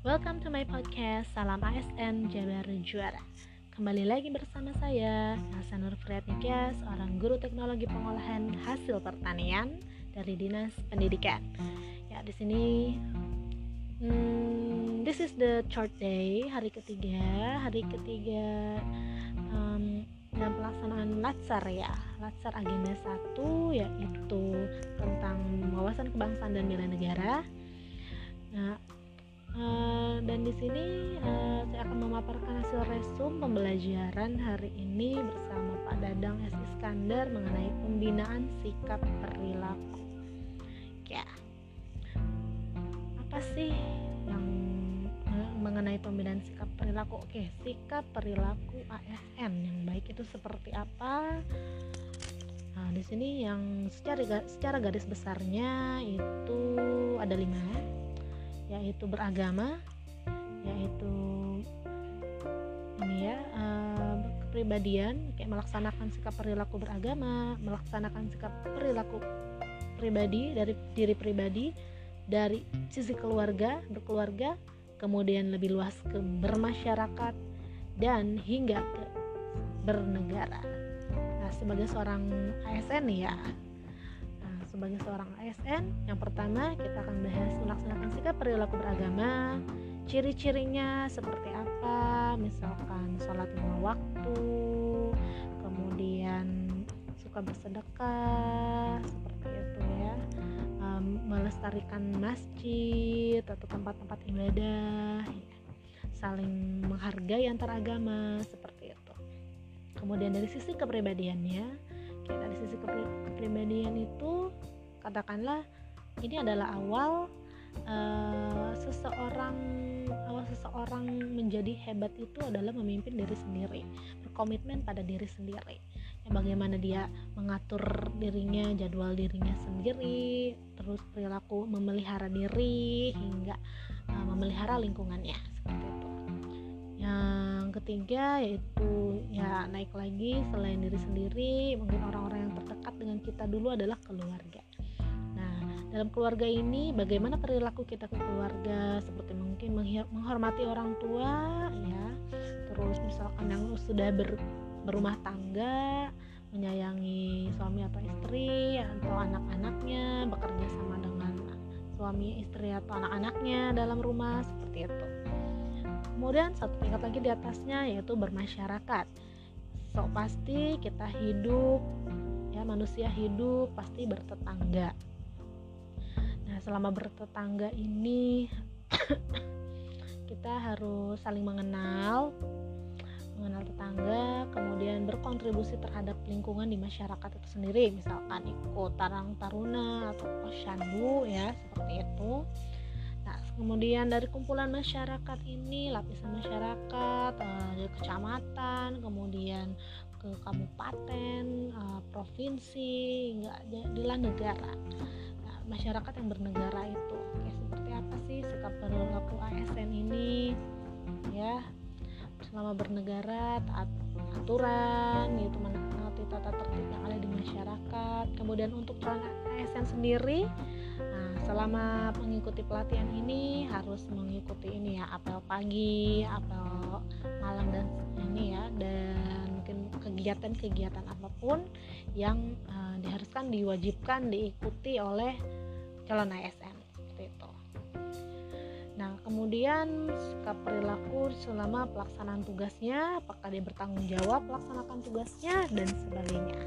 Welcome to my podcast Salam ASN Jabar Juara. Kembali lagi bersama saya Nasa Nur Friatnikia Seorang guru teknologi pengolahan hasil pertanian Dari Dinas Pendidikan. Ya di sini hmm, This is the chart day Hari ketiga. Hari ketiga um, dan pelaksanaan latsar ya. Latsar agenda satu yaitu tentang wawasan kebangsaan dan nilai negara. Nah Uh, dan di sini uh, saya akan memaparkan hasil resum pembelajaran hari ini bersama Pak Dadang S. Iskandar mengenai pembinaan sikap perilaku. Ya, apa sih yang uh, mengenai pembinaan sikap perilaku? Oke, sikap perilaku ASN yang baik itu seperti apa? Nah, di sini yang secara secara garis besarnya itu ada lima yaitu beragama yaitu ini ya uh, kepribadian kayak melaksanakan sikap perilaku beragama melaksanakan sikap perilaku pribadi dari diri pribadi dari sisi keluarga berkeluarga kemudian lebih luas ke bermasyarakat dan hingga ke bernegara. Nah sebagai seorang ASN ya. Sebagai seorang ASN yang pertama kita akan bahas melaksanakan sikap perilaku beragama ciri-cirinya seperti apa? Misalkan sholat lima waktu kemudian suka bersedekah seperti itu ya. Um, melestarikan masjid atau tempat-tempat ibadah ya. saling menghargai antar agama seperti itu. Kemudian dari sisi kepribadiannya kayak dari sisi kepribadian itu katakanlah ini adalah awal uh, seseorang seseorang menjadi hebat itu adalah memimpin diri sendiri berkomitmen pada diri sendiri. Ya, bagaimana dia mengatur dirinya jadwal dirinya sendiri terus perilaku memelihara diri hingga uh, memelihara lingkungannya seperti itu. Yang ketiga yaitu ya naik lagi selain diri sendiri mungkin orang-orang yang terdekat dengan kita dulu adalah keluarga dalam keluarga ini bagaimana perilaku kita ke keluarga? Seperti mungkin menghormati orang tua ya. Terus misalkan yang sudah ber, berumah tangga menyayangi suami atau istri atau anak-anaknya bekerja sama dengan suami istri atau anak-anaknya dalam rumah seperti itu. Kemudian satu tingkat lagi di atasnya yaitu bermasyarakat. So pasti kita hidup ya manusia hidup pasti bertetangga selama bertetangga ini kita harus saling mengenal mengenal tetangga kemudian berkontribusi terhadap lingkungan di masyarakat itu sendiri. Misalkan ikut tarang taruna atau posyandu ya seperti itu. Nah kemudian dari kumpulan masyarakat ini lapisan masyarakat eh, kecamatan kemudian ke kabupaten eh, provinsi hingga di negara masyarakat yang bernegara itu. Ya seperti apa sih sikap perilaku ASN ini? Ya selama bernegara taat aturan yaitu menaati tata tertib yang ada di masyarakat. Kemudian untuk peran ASN sendiri nah selama mengikuti pelatihan ini harus mengikuti ini ya apel pagi apel malam dan ini ya dan mungkin kegiatan-kegiatan apa pun yang uh, diharuskan diwajibkan diikuti oleh calon ASN seperti itu. Nah, kemudian sikap perilaku selama pelaksanaan tugasnya, apakah dia bertanggung jawab melaksanakan tugasnya dan sebagainya.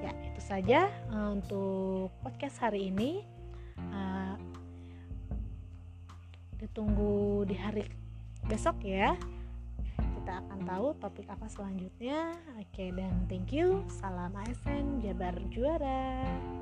Ya, itu saja uh, untuk podcast hari ini. Uh, ditunggu di hari besok ya. Kita akan tahu topik apa selanjutnya. Oke, dan thank you. Salam ASN Jabar Juara.